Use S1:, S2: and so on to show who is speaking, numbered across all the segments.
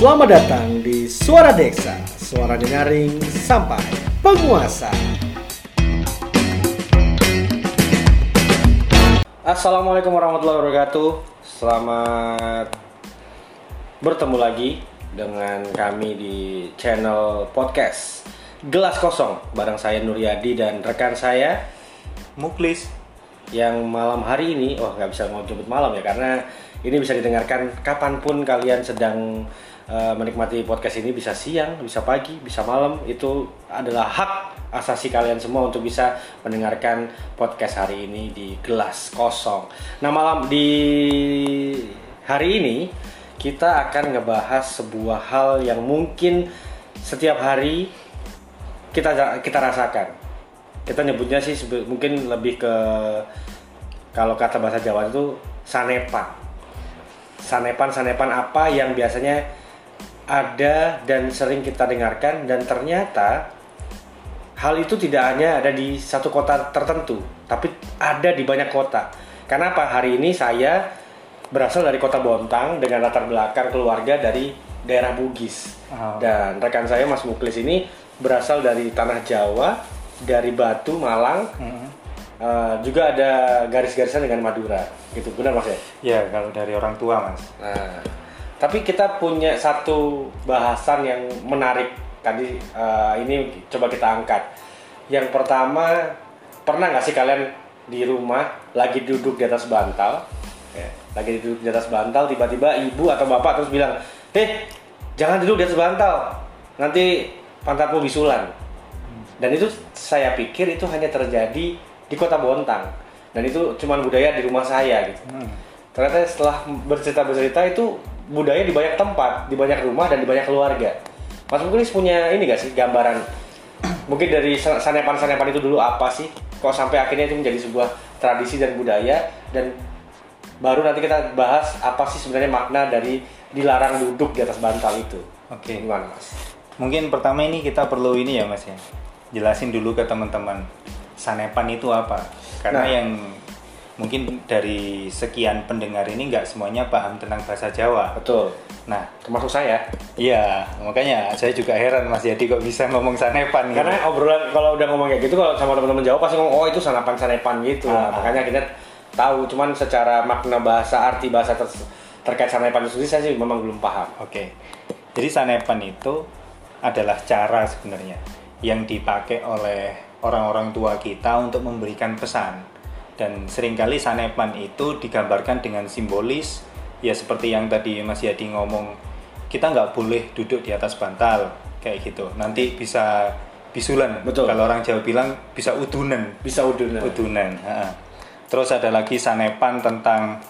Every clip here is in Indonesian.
S1: Selamat datang di Suara Desa, suara dengaring sampai penguasa. Assalamualaikum warahmatullahi wabarakatuh. Selamat bertemu lagi dengan kami di channel podcast Gelas Kosong bareng saya Nuryadi dan rekan saya
S2: Muklis
S1: yang malam hari ini, oh nggak bisa mau jemput malam ya karena ini bisa didengarkan kapan pun kalian sedang uh, menikmati podcast ini bisa siang, bisa pagi, bisa malam. Itu adalah hak asasi kalian semua untuk bisa mendengarkan podcast hari ini di gelas kosong. Nah malam di hari ini kita akan ngebahas sebuah hal yang mungkin setiap hari kita kita rasakan. Kita nyebutnya sih mungkin lebih ke kalau kata bahasa Jawa itu sanepan. Sanepan sanepan apa yang biasanya ada dan sering kita dengarkan dan ternyata hal itu tidak hanya ada di satu kota tertentu tapi ada di banyak kota karena apa hari ini saya berasal dari kota Bontang dengan latar belakang keluarga dari daerah Bugis oh. dan rekan saya Mas Muklis ini berasal dari tanah Jawa dari Batu Malang hmm. uh, juga ada garis-garisan dengan Madura gitu benar mas ya?
S2: Ya kalau dari orang tua mas.
S1: Nah tapi kita punya satu bahasan yang menarik. Tadi uh, ini coba kita angkat. Yang pertama pernah nggak sih kalian di rumah lagi duduk di atas bantal, ya, lagi duduk di atas bantal tiba-tiba ibu atau bapak terus bilang, eh jangan duduk di atas bantal, nanti pantatmu bisulan. Dan itu saya pikir itu hanya terjadi di kota Bontang. Dan itu cuma budaya di rumah saya gitu. Hmm. ternyata setelah bercerita bercerita itu budaya di banyak tempat di banyak rumah dan di banyak keluarga Mas Muklis punya ini gak sih gambaran mungkin dari sanepan-sanepan itu dulu apa sih kok sampai akhirnya itu menjadi sebuah tradisi dan budaya dan baru nanti kita bahas apa sih sebenarnya makna dari dilarang duduk di atas bantal itu.
S2: Oke. Okay. Gimana mas? Mungkin pertama ini kita perlu ini ya mas ya jelasin dulu ke teman-teman sanepan itu apa karena nah. yang mungkin dari sekian pendengar ini nggak semuanya paham tentang bahasa Jawa.
S1: Betul. Nah, termasuk saya.
S2: Iya, makanya saya juga heran Mas Yadi kok bisa ngomong sanepan.
S1: Karena gitu. obrolan kalau udah ngomong kayak gitu kalau sama teman-teman Jawa pasti ngomong oh itu sanepan sanepan gitu. Ah. Makanya kita tahu cuman secara makna bahasa arti bahasa ter terkait sanepan itu sendiri saya sih memang belum paham.
S2: Oke. Jadi sanepan itu adalah cara sebenarnya yang dipakai oleh orang-orang tua kita untuk memberikan pesan dan sering kali sanepan itu digambarkan dengan simbolis. Ya seperti yang tadi Mas Yadi ngomong kita nggak boleh duduk di atas bantal kayak gitu. Nanti bisa bisulan.
S1: Betul.
S2: Kalau orang Jawa bilang bisa udunan.
S1: Bisa udunan.
S2: Udunan terus ada lagi sanepan tentang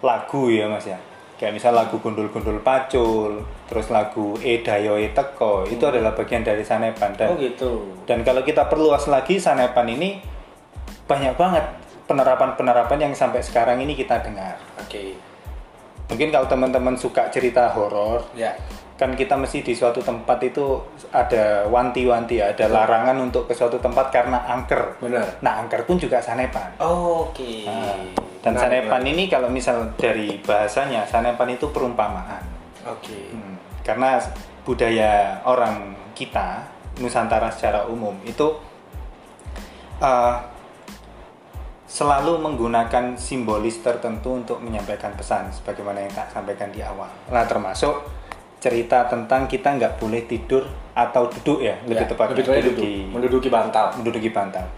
S2: lagu ya Mas ya. Kayak misal lagu gundul-gundul pacul terus lagu e dayo e teko itu hmm. adalah bagian dari sanepan.
S1: Dan oh gitu.
S2: dan kalau kita perluas lagi sanepan ini banyak banget penerapan-penerapan yang sampai sekarang ini kita dengar
S1: oke okay.
S2: mungkin kalau teman-teman suka cerita horor
S1: ya
S2: kan kita mesti di suatu tempat itu ada wanti-wanti ada larangan untuk ke suatu tempat karena angker
S1: benar
S2: nah angker pun juga sanepan
S1: oh, oke okay.
S2: nah, dan nah, sanepan ini kalau misal dari bahasanya sanepan itu perumpamaan.
S1: Oke. Okay. Hmm,
S2: karena budaya orang kita Nusantara secara umum itu uh, selalu menggunakan simbolis tertentu untuk menyampaikan pesan sebagaimana yang tak sampaikan di awal. Nah termasuk cerita tentang kita nggak boleh tidur atau duduk ya lebih ya,
S1: tepat duduk, menduduki bantal
S2: menduduki bantal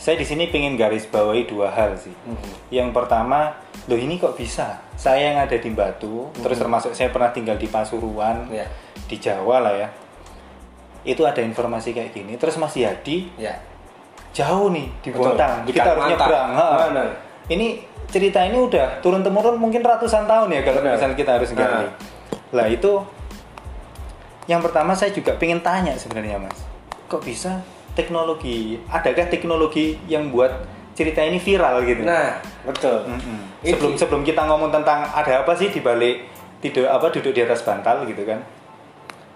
S2: saya di sini pengen garis bawahi dua hal sih. Mm-hmm. Yang pertama, loh ini kok bisa? Saya yang ada di Batu, mm-hmm. terus termasuk saya pernah tinggal di Pasuruan, yeah. di Jawa lah ya. Itu ada informasi kayak gini. Terus Mas Yadi,
S1: yeah.
S2: Jauh nih di Bontang, kita harus nyebrang. Ini cerita ini udah turun temurun mungkin ratusan tahun ya kalau misalnya kita harus gali. Nah. Lah itu yang pertama saya juga pengen tanya sebenarnya Mas, kok bisa teknologi adakah teknologi yang buat cerita ini viral gitu?
S1: Nah betul. Mm
S2: -hmm. sebelum sebelum kita ngomong tentang ada apa sih di balik tidur apa duduk di atas bantal gitu kan?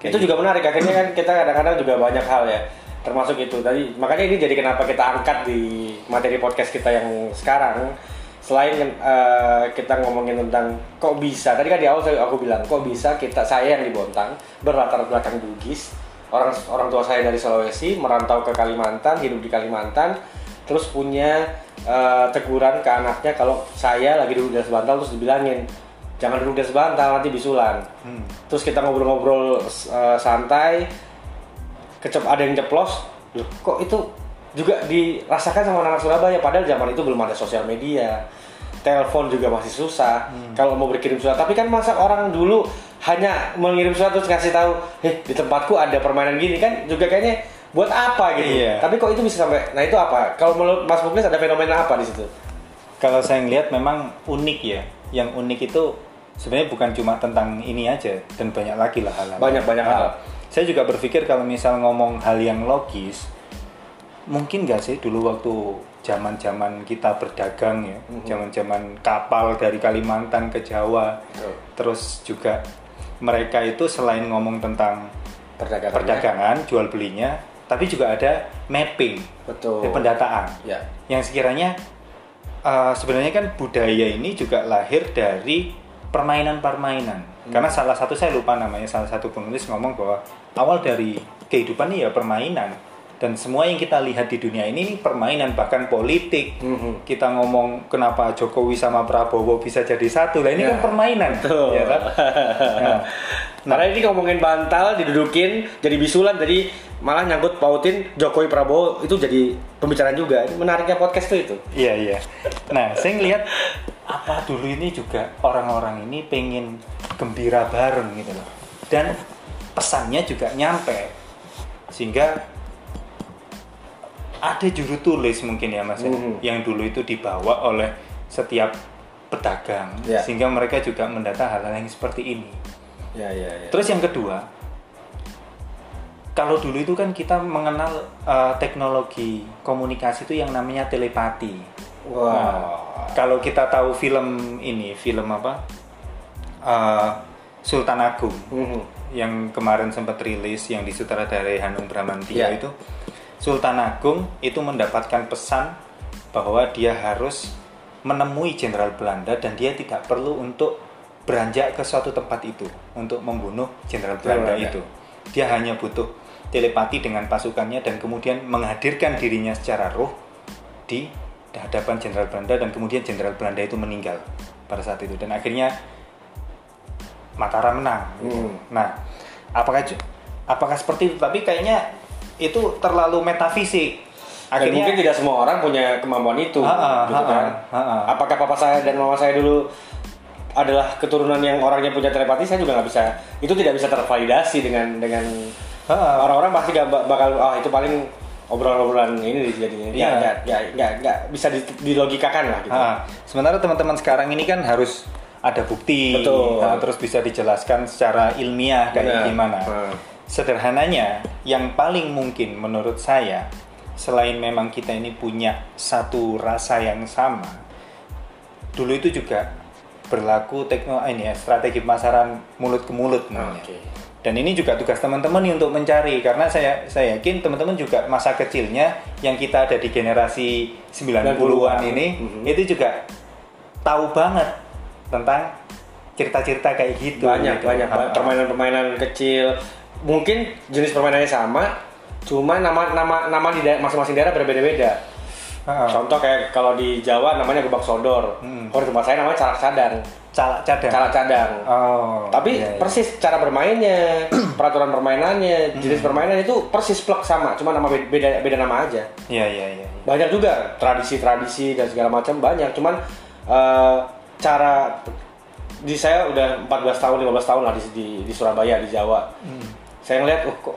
S1: Kayak itu gitu. juga menarik. Akhirnya kan kita kadang-kadang juga banyak hal ya termasuk itu tadi. Makanya ini jadi kenapa kita angkat di materi podcast kita yang sekarang. Selain uh, kita ngomongin tentang kok bisa tadi kan di awal saya aku bilang kok bisa kita saya yang di Bontang berlatar belakang Bugis. Orang orang tua saya dari Sulawesi merantau ke Kalimantan hidup di Kalimantan terus punya uh, teguran ke anaknya kalau saya lagi duduk di atas bantal terus dibilangin jangan duduk di atas bantal nanti bisulan hmm. terus kita ngobrol-ngobrol uh, santai kecep ada yang ceplos. Loh kok itu juga dirasakan sama anak Surabaya? Padahal zaman itu belum ada sosial media. Telepon juga masih susah hmm. kalau mau berkirim surat. Tapi kan masa orang dulu hanya mengirim surat terus kasih tahu eh di tempatku ada permainan gini kan juga kayaknya buat apa gitu. Iya. tapi kok itu bisa sampai nah itu apa? Kalau menurut Mas Muklis ada fenomena apa di situ?
S2: Kalau saya ngelihat memang unik ya. Yang unik itu sebenarnya bukan cuma tentang ini aja dan banyak lagi lah hal, -hal.
S1: banyak banyak hal
S2: saya juga berpikir kalau misal ngomong hal yang logis mungkin nggak sih dulu waktu zaman zaman kita berdagang ya zaman zaman kapal dari Kalimantan ke Jawa Betul. terus juga mereka itu selain ngomong tentang perdagangan, perdagangan jual belinya tapi juga ada mapping
S1: Betul.
S2: pendataan ya. yang sekiranya uh, sebenarnya kan budaya ini juga lahir dari permainan-permainan hmm. Karena salah satu saya lupa namanya salah satu penulis ngomong bahwa awal dari kehidupan ini ya permainan dan semua yang kita lihat di dunia ini permainan bahkan politik mm-hmm. kita ngomong kenapa Jokowi sama Prabowo bisa jadi satu lah ini yeah. kan ya. permainan
S1: Betul. ya kan nah, nah karena ini ngomongin bantal didudukin jadi bisulan jadi malah nyangkut pautin Jokowi Prabowo itu jadi pembicaraan juga ini menariknya podcast tuh itu
S2: iya iya nah saya ngelihat apa dulu ini juga orang-orang ini pengen gembira bareng gitu loh dan pesannya juga nyampe sehingga ada juru tulis mungkin ya mas mm-hmm. yang dulu itu dibawa oleh setiap pedagang yeah. sehingga mereka juga mendata hal-hal yang seperti ini.
S1: Yeah, yeah, yeah.
S2: Terus yang kedua, kalau dulu itu kan kita mengenal uh, teknologi komunikasi itu yang namanya telepati.
S1: Wow. Nah,
S2: kalau kita tahu film ini, film apa? Uh, Sultan Agung mm-hmm. yang kemarin sempat rilis yang disutradarai Hanung Bramantio yeah. itu Sultan Agung itu mendapatkan pesan bahwa dia harus menemui Jenderal Belanda dan dia tidak perlu untuk beranjak ke suatu tempat itu untuk membunuh Jenderal Belanda itu. Dia hanya butuh telepati dengan pasukannya dan kemudian menghadirkan dirinya secara roh di hadapan Jenderal Belanda dan kemudian Jenderal Belanda itu meninggal pada saat itu dan akhirnya Mataram menang. Hmm. Nah, apakah apakah seperti itu? Tapi kayaknya itu terlalu metafisik.
S1: Akhirnya, Dan mungkin tidak semua orang punya kemampuan itu, ha -ha, gitu ha -ha, kan? Ha -ha. Apakah papa saya dan mama saya dulu adalah keturunan yang orangnya punya telepati? Saya juga nggak bisa. Itu tidak bisa tervalidasi dengan dengan orang-orang pasti gak bakal oh itu paling obrolan-obrolan ini jadinya ya, ya, ya, ya, bisa dilogikakan lah gitu. Ha.
S2: Sementara teman-teman sekarang ini kan harus ada bukti,
S1: Betul.
S2: Nah, terus bisa dijelaskan secara ilmiah kayak gimana. Ha sederhananya yang paling mungkin menurut saya selain memang kita ini punya satu rasa yang sama dulu itu juga berlaku tekno ini ya strategi pemasaran mulut ke mulut namanya. Okay. Dan ini juga tugas teman-teman untuk mencari karena saya saya yakin teman-teman juga masa kecilnya yang kita ada di generasi 90-an ini mm -hmm. itu juga tahu banget tentang cerita-cerita kayak gitu.
S1: Banyak gitu. banyak permainan-permainan kecil mungkin jenis permainannya sama cuma nama nama nama di masing-masing daerah berbeda-beda uh. contoh kayak kalau di Jawa namanya gebak sodor hmm. kalau di tempat saya namanya calak cadang
S2: calak cadang
S1: calak cadang oh, tapi iya, iya. persis cara bermainnya peraturan permainannya jenis hmm. permainan itu persis plek sama cuma nama beda beda nama aja
S2: iya iya iya
S1: banyak juga tradisi-tradisi dan segala macam banyak cuman uh, cara di saya udah 14 tahun 15 tahun lah di di, di Surabaya di Jawa hmm saya ngeliat oh kok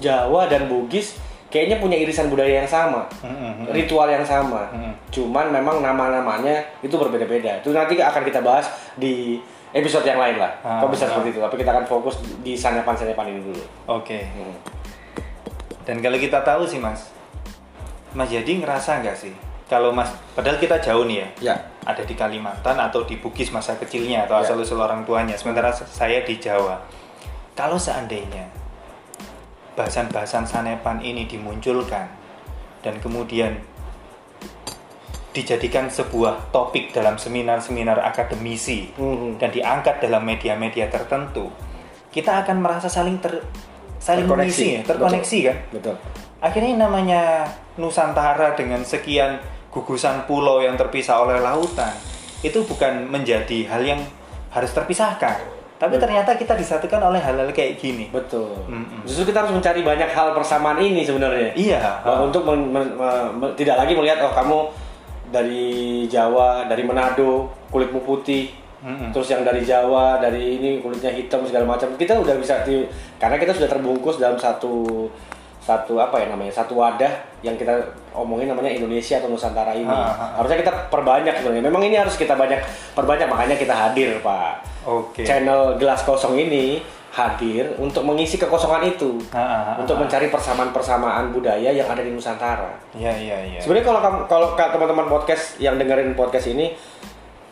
S1: Jawa dan Bugis kayaknya punya irisan budaya yang sama, mm-hmm. ritual yang sama. Mm-hmm. Cuman memang nama-namanya itu berbeda-beda. Itu nanti akan kita bahas di episode yang lain lah. Ah, Kok bisa ah. seperti itu? Tapi kita akan fokus di sanepan-sanepan ini dulu.
S2: Oke. Okay. Hmm. Dan kalau kita tahu sih mas, Mas Jadi ngerasa nggak sih? Kalau Mas, padahal kita jauh nih
S1: ya, ya.
S2: ada di Kalimantan atau di Bugis masa kecilnya atau ya. asal usul orang tuanya. Sementara saya di Jawa kalau seandainya bahasan-bahasan sanepan ini dimunculkan dan kemudian dijadikan sebuah topik dalam seminar-seminar akademisi
S1: Mhm.
S2: dan diangkat dalam media-media tertentu, kita akan merasa saling ter saling mengisi, ya, terkoneksi kan.
S1: Betul.
S2: Akhirnya namanya Nusantara dengan sekian gugusan pulau yang terpisah oleh lautan itu bukan menjadi hal yang harus terpisahkan, tapi ternyata kita disatukan oleh hal-hal kayak gini.
S1: Betul.
S2: Mm-mm.
S1: Justru kita harus mencari banyak hal persamaan ini sebenarnya.
S2: Iya.
S1: Bahwa untuk men- men- me- me- tidak lagi melihat oh kamu dari Jawa, dari Manado, kulitmu putih.
S2: Mm-mm.
S1: Terus yang dari Jawa, dari ini kulitnya hitam segala macam. Kita udah bisa di, karena kita sudah terbungkus dalam satu satu apa ya namanya satu wadah yang kita omongin namanya Indonesia atau Nusantara ini
S2: Ah, ah, ah.
S1: harusnya kita perbanyak sebenarnya memang ini harus kita banyak perbanyak makanya kita hadir pak
S2: Oke.
S1: channel gelas kosong ini hadir untuk mengisi kekosongan itu
S2: Ah, ah, ah,
S1: untuk
S2: ah.
S1: mencari persamaan-persamaan budaya yang ada di Nusantara.
S2: Iya iya iya.
S1: Sebenarnya kalau kamu kalau ka- teman-teman podcast yang dengerin podcast ini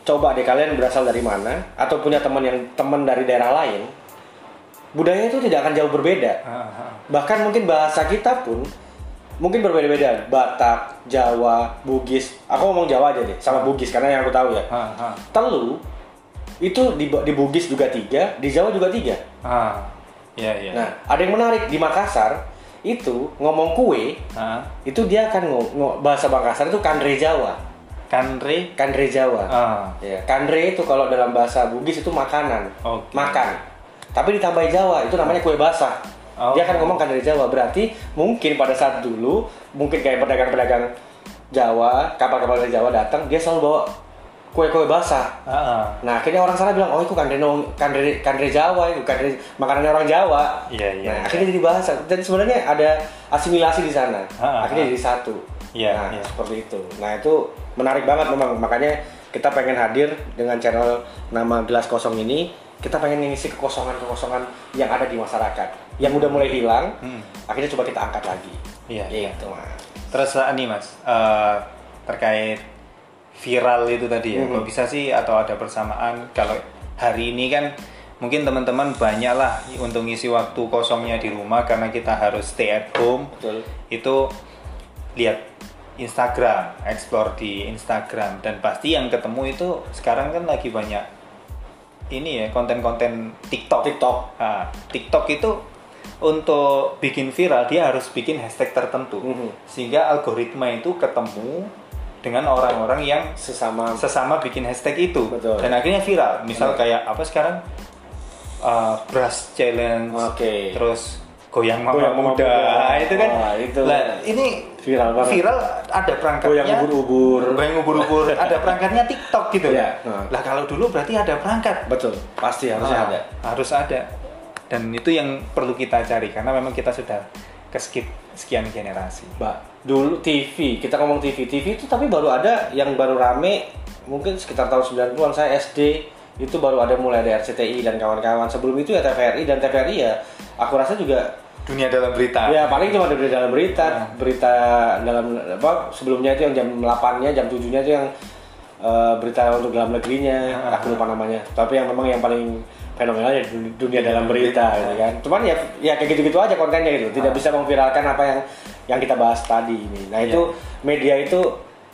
S1: coba deh kalian berasal dari mana atau punya teman yang teman dari daerah lain, budaya itu tidak akan jauh berbeda.
S2: Ah, ah.
S1: Bahkan mungkin bahasa kita pun mungkin berbeda-beda. Batak, Jawa, Bugis. Aku ngomong Jawa aja deh sama Bugis karena yang aku tahu ya.
S2: Ah, ah.
S1: Telu itu di, di Bugis juga tiga, di Jawa juga tiga.
S2: Ah. Iya iya.
S1: Nah, ada yang menarik di Makassar itu ngomong kue
S2: Ah.
S1: itu dia akan ngo- ngo- bahasa Makassar itu kandre Jawa,
S2: Kanre.
S1: kandre Jawa.
S2: Ah.
S1: Ya, kandre itu kalau dalam bahasa Bugis itu makanan,
S2: Oke.
S1: makan. Tapi ditambahi Jawa itu namanya kue basah.
S2: Oh.
S1: Dia akan ngomong kandre Jawa. Berarti mungkin pada saat dulu mungkin kayak pedagang-pedagang Jawa, kapal-kapal dari Jawa datang, dia selalu bawa kue-kue basah.
S2: Ah, ah.
S1: Nah, akhirnya orang sana bilang, oh itu kandre, kandre, kandre Jawa, itu kandre makanannya orang Jawa.
S2: Iya, iya,
S1: Nah,
S2: iya.
S1: akhirnya jadi bahasa. Dan sebenarnya ada asimilasi di sana.
S2: Ah,
S1: akhirnya jadi satu.
S2: Iya,
S1: nah,
S2: iya.
S1: seperti itu. Nah, itu menarik banget memang. Makanya kita pengen hadir dengan channel nama Gelas Kosong ini. Kita pengen mengisi kekosongan-kekosongan yang ada di masyarakat. Yang udah mulai hilang,
S2: Hmm.
S1: akhirnya coba kita angkat lagi.
S2: Iya, iya.
S1: Gitu, Mas.
S2: Terus uh, nih mas, eh, terkait viral itu tadi ya,
S1: Mhm.
S2: kok bisa sih atau ada persamaan kalau hari ini kan mungkin teman-teman banyak lah untuk ngisi waktu kosongnya di rumah karena kita harus stay at home,
S1: Betul.
S2: itu lihat Instagram, explore di Instagram dan pasti yang ketemu itu sekarang kan lagi banyak ini ya konten-konten TikTok.
S1: TikTok.
S2: Nah, TikTok itu untuk bikin viral dia harus bikin hashtag tertentu
S1: Mhm.
S2: sehingga algoritma itu ketemu dengan orang-orang yang
S1: Sesama
S2: sesama bikin hashtag itu
S1: Betul.
S2: dan akhirnya viral misal
S1: Betul.
S2: kayak apa sekarang uh, brush challenge
S1: Oke.
S2: terus goyang mama,
S1: Goyang mama
S2: muda.
S1: muda.
S2: Nah, itu kan
S1: Wah, itu
S2: Lah, ini
S1: viral banget.
S2: viral ada perangkatnya
S1: Goyang ubur-ubur.
S2: goyang ubur-ubur ada perangkatnya TikTok gitu
S1: Iya, nah.
S2: lah kalau dulu berarti ada perangkat
S1: Betul. Pasti harusnya
S2: Ah,
S1: ada.
S2: harus ada dan itu yang perlu kita cari karena memang kita sudah ke skip sekian generasi
S1: Mbak, dulu TV, kita ngomong TV, TV itu tapi baru ada yang baru rame mungkin sekitar tahun 90-an saya SD itu baru ada mulai ada RCTI dan kawan-kawan. Sebelum itu ya TVRI dan TVRI ya aku rasa juga
S2: dunia dalam berita
S1: ya paling cuma berita dalam berita,
S2: Hmm.
S1: berita dalam apa sebelumnya itu yang jam 8-nya, jam 7-nya itu yang eh, berita untuk dalam negerinya,
S2: Hmm.
S1: aku lupa namanya. Tapi yang memang yang paling fenomenal ya dunia, dunia dalam berita gitu kan. Cuman ya ya kayak gitu-gitu aja kontennya gitu. Tidak
S2: Ah.
S1: bisa memviralkan apa yang yang kita bahas tadi ini. Nah,
S2: Iya.
S1: itu media itu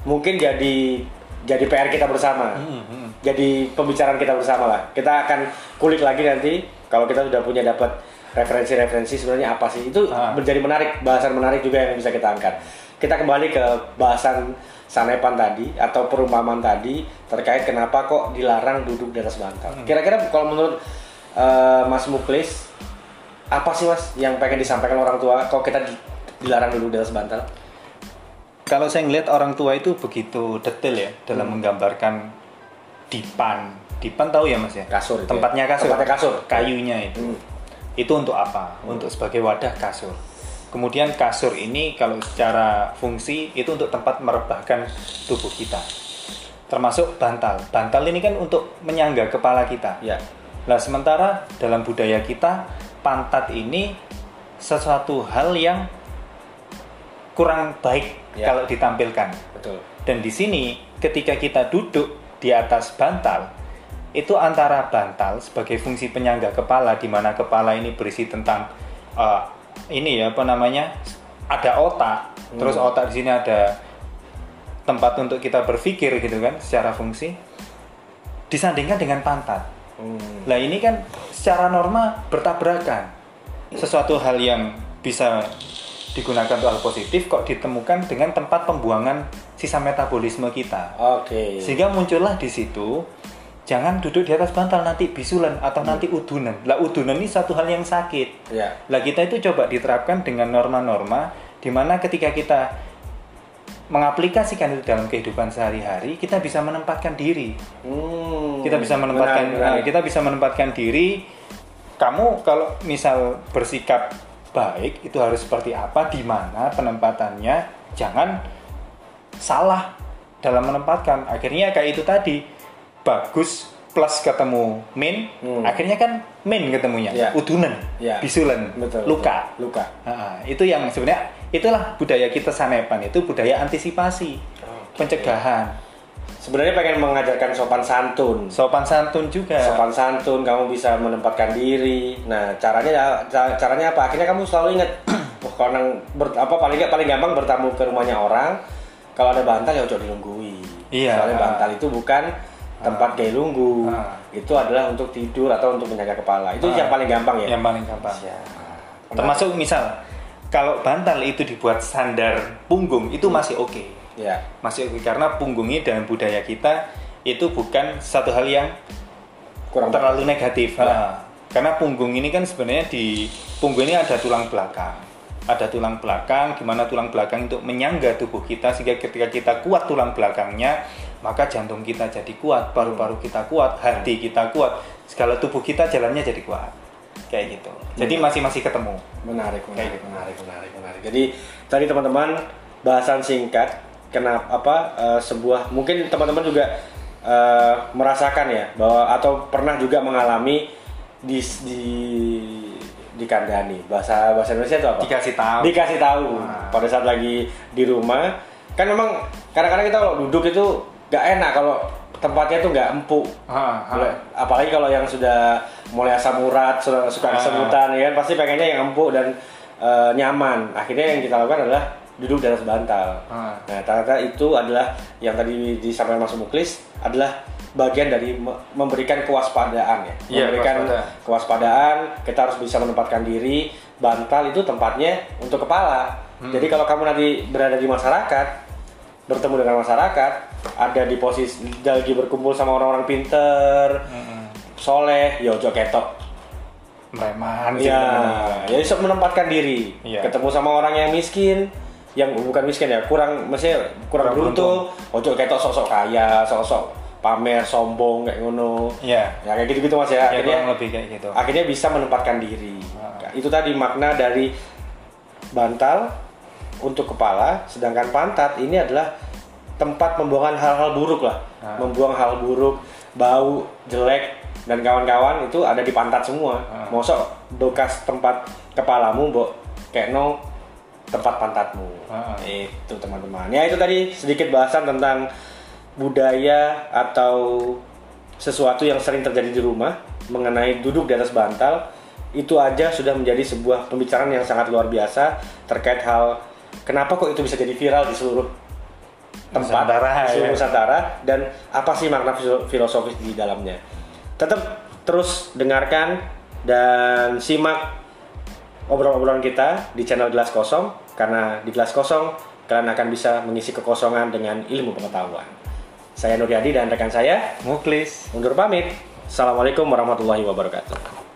S1: mungkin jadi jadi PR kita bersama.
S2: Hmm, hmm.
S1: Jadi pembicaraan kita bersama lah. Kita akan kulik lagi nanti kalau kita sudah punya dapat referensi-referensi sebenarnya apa sih. Itu
S2: Ah.
S1: menjadi menarik, bahasan menarik juga yang bisa kita angkat. Kita kembali ke bahasan sanepan tadi atau perumpamaan tadi terkait kenapa kok dilarang duduk di atas bantal.
S2: Hmm.
S1: Kira-kira kalau menurut eh, Mas Muklis apa sih Mas yang pengen disampaikan orang tua kok kita di- dilarang duduk di atas bantal?
S2: kalau saya ngelihat orang tua itu begitu detail ya dalam
S1: Hmm.
S2: menggambarkan dipan dipan tahu ya mas ya
S1: Kasur ya?
S2: tempatnya kasur
S1: Tempatnya kasur.
S2: kayunya itu
S1: Hmm.
S2: Itu untuk apa untuk sebagai wadah kasur kemudian kasur ini kalau secara fungsi itu untuk tempat merebahkan tubuh kita termasuk bantal bantal ini kan untuk menyangga kepala kita
S1: Ya.
S2: Nah, sementara dalam budaya kita, pantat ini sesuatu hal yang kurang baik
S1: Ya.
S2: kalau ditampilkan.
S1: Betul.
S2: Dan di sini, ketika kita duduk di atas bantal, itu antara bantal sebagai fungsi penyangga kepala, di mana kepala ini berisi tentang uh, ini ya apa namanya, ada otak, terus
S1: Hmm.
S2: otak di sini ada tempat untuk kita berpikir gitu kan secara fungsi disandingkan dengan pantat.
S1: Hmm.
S2: Nah ini kan secara norma bertabrakan. Sesuatu hal yang bisa digunakan untuk hal positif kok ditemukan dengan tempat pembuangan sisa metabolisme kita.
S1: Oke.
S2: Sehingga muncullah di situ jangan duduk di atas bantal nanti bisulan atau nanti udunan. Lah udunan ini satu hal yang sakit.
S1: Ya.
S2: Lah kita itu coba diterapkan dengan norma-norma di mana ketika kita mengaplikasikan itu dalam kehidupan sehari-hari, kita bisa menempatkan diri.
S1: Hmm.
S2: Kita bisa menempatkan
S1: menarik.
S2: nah, kita bisa menempatkan diri. Kamu kalau misal bersikap baik itu harus seperti apa, di mana penempatannya, jangan salah dalam menempatkan. Akhirnya kayak itu tadi bagus plus ketemu min,
S1: Hmm.
S2: akhirnya kan min ketemunya,
S1: Ya.
S2: udunan,
S1: Ya.
S2: bisulan,
S1: Betul.
S2: luka.
S1: betul. Luka.
S2: Nah, itu yang sebenarnya itulah budaya kita sanepan itu budaya antisipasi,
S1: Oke.
S2: pencegahan,
S1: Sebenarnya pengen mengajarkan sopan santun.
S2: sopan santun juga.
S1: Sopan santun, kamu bisa menempatkan diri. Nah, caranya ya, ca- caranya apa? Akhirnya kamu selalu ingat, kalau nang ber- apa paling paling gampang bertamu ke rumahnya orang, kalau ada bantal ya ojo dilunggui.
S2: Iya.
S1: Soalnya bantal itu bukan tempat gaya lunggu.
S2: Ah.
S1: Itu adalah untuk tidur atau untuk menjaga kepala. Itu
S2: Ah.
S1: yang paling gampang ya.
S2: Yang paling gampang.
S1: Ya.
S2: Termasuk misal kalau bantal itu dibuat sandar punggung itu masih oke.
S1: ya.
S2: Masih oke karena punggungnya dalam budaya kita itu bukan satu hal yang
S1: Kurang
S2: terlalu negatif.
S1: Ya.
S2: Ah. Karena punggung ini kan sebenarnya di punggung ini ada tulang belakang. Ada tulang belakang, di mana tulang belakang untuk menyangga tubuh kita sehingga ketika kita kuat tulang belakangnya, maka jantung kita jadi kuat, paru-paru kita kuat, hati kita kuat, segala tubuh kita jalannya jadi kuat. Kayak gitu. Jadi
S1: Hmm.
S2: masih masih ketemu.
S1: Menarik, menarik,
S2: gitu.
S1: menarik, menarik, menarik. Jadi tadi teman-teman bahasan singkat kenapa apa eh, sebuah mungkin teman-teman juga eh, merasakan ya bahwa atau pernah juga mengalami di di dikandani bahasa bahasa Indonesia itu apa?
S2: Dikasih tahu.
S1: Dikasih tahu
S2: Nah.
S1: pada saat lagi di rumah kan memang kadang-kadang kita kalau duduk itu gak enak kalau tempatnya tuh nggak empuk
S2: ah.
S1: Mulai- apalagi kalau yang sudah mulai asam urat sudah suka kesemutan ya kan pasti pengennya yang empuk dan eh, nyaman akhirnya yang kita lakukan adalah duduk di atas bantal
S2: Ah.
S1: nah ternyata itu adalah yang tadi disampaikan Mas Muklis adalah bagian dari me- memberikan kewaspadaan ya
S2: Iya,
S1: memberikan
S2: kewaspadaan.
S1: kewaspadaan kita harus bisa menempatkan diri bantal itu tempatnya untuk kepala
S2: Hmm.
S1: jadi kalau kamu nanti berada di masyarakat bertemu dengan masyarakat ada di posisi lagi berkumpul sama orang-orang pinter
S2: Mm-mm.
S1: soleh ya ojo ketok
S2: Preman sih
S1: ya
S2: namanya.
S1: ya menempatkan diri
S2: Iya.
S1: ketemu sama orang yang miskin yang bukan miskin ya kurang maksudnya kurang,
S2: Kurang
S1: beruntung ojo ketok sok-sok kaya sok-sok pamer sombong kayak ngono
S2: Iya.
S1: ya kayak gitu-gitu mas ya
S2: Ya,
S1: akhirnya
S2: lebih kayak gitu.
S1: akhirnya bisa menempatkan diri
S2: Ah.
S1: itu tadi makna dari bantal untuk kepala sedangkan pantat ini adalah tempat pembuangan hal-hal buruk lah
S2: Ah.
S1: membuang hal buruk bau jelek dan kawan-kawan itu ada di pantat semua
S2: Ah.
S1: mosok bekas tempat kepalamu mbok kayak no tempat pantatmu
S2: Ah.
S1: itu teman-teman ya itu tadi sedikit bahasan tentang budaya atau sesuatu yang sering terjadi di rumah mengenai duduk di atas bantal itu aja sudah menjadi sebuah pembicaraan yang sangat luar biasa terkait hal kenapa kok itu bisa jadi viral di seluruh tempat
S2: Nusantara, ya.
S1: Nusantara dan apa sih makna filo- filosofis di dalamnya tetap terus dengarkan dan simak obrolan-obrolan kita di channel Gelas Kosong karena di Gelas Kosong kalian akan bisa mengisi kekosongan dengan ilmu pengetahuan. Saya Nuryadi dan rekan saya
S2: Muklis.
S1: undur pamit. Assalamualaikum warahmatullahi wabarakatuh.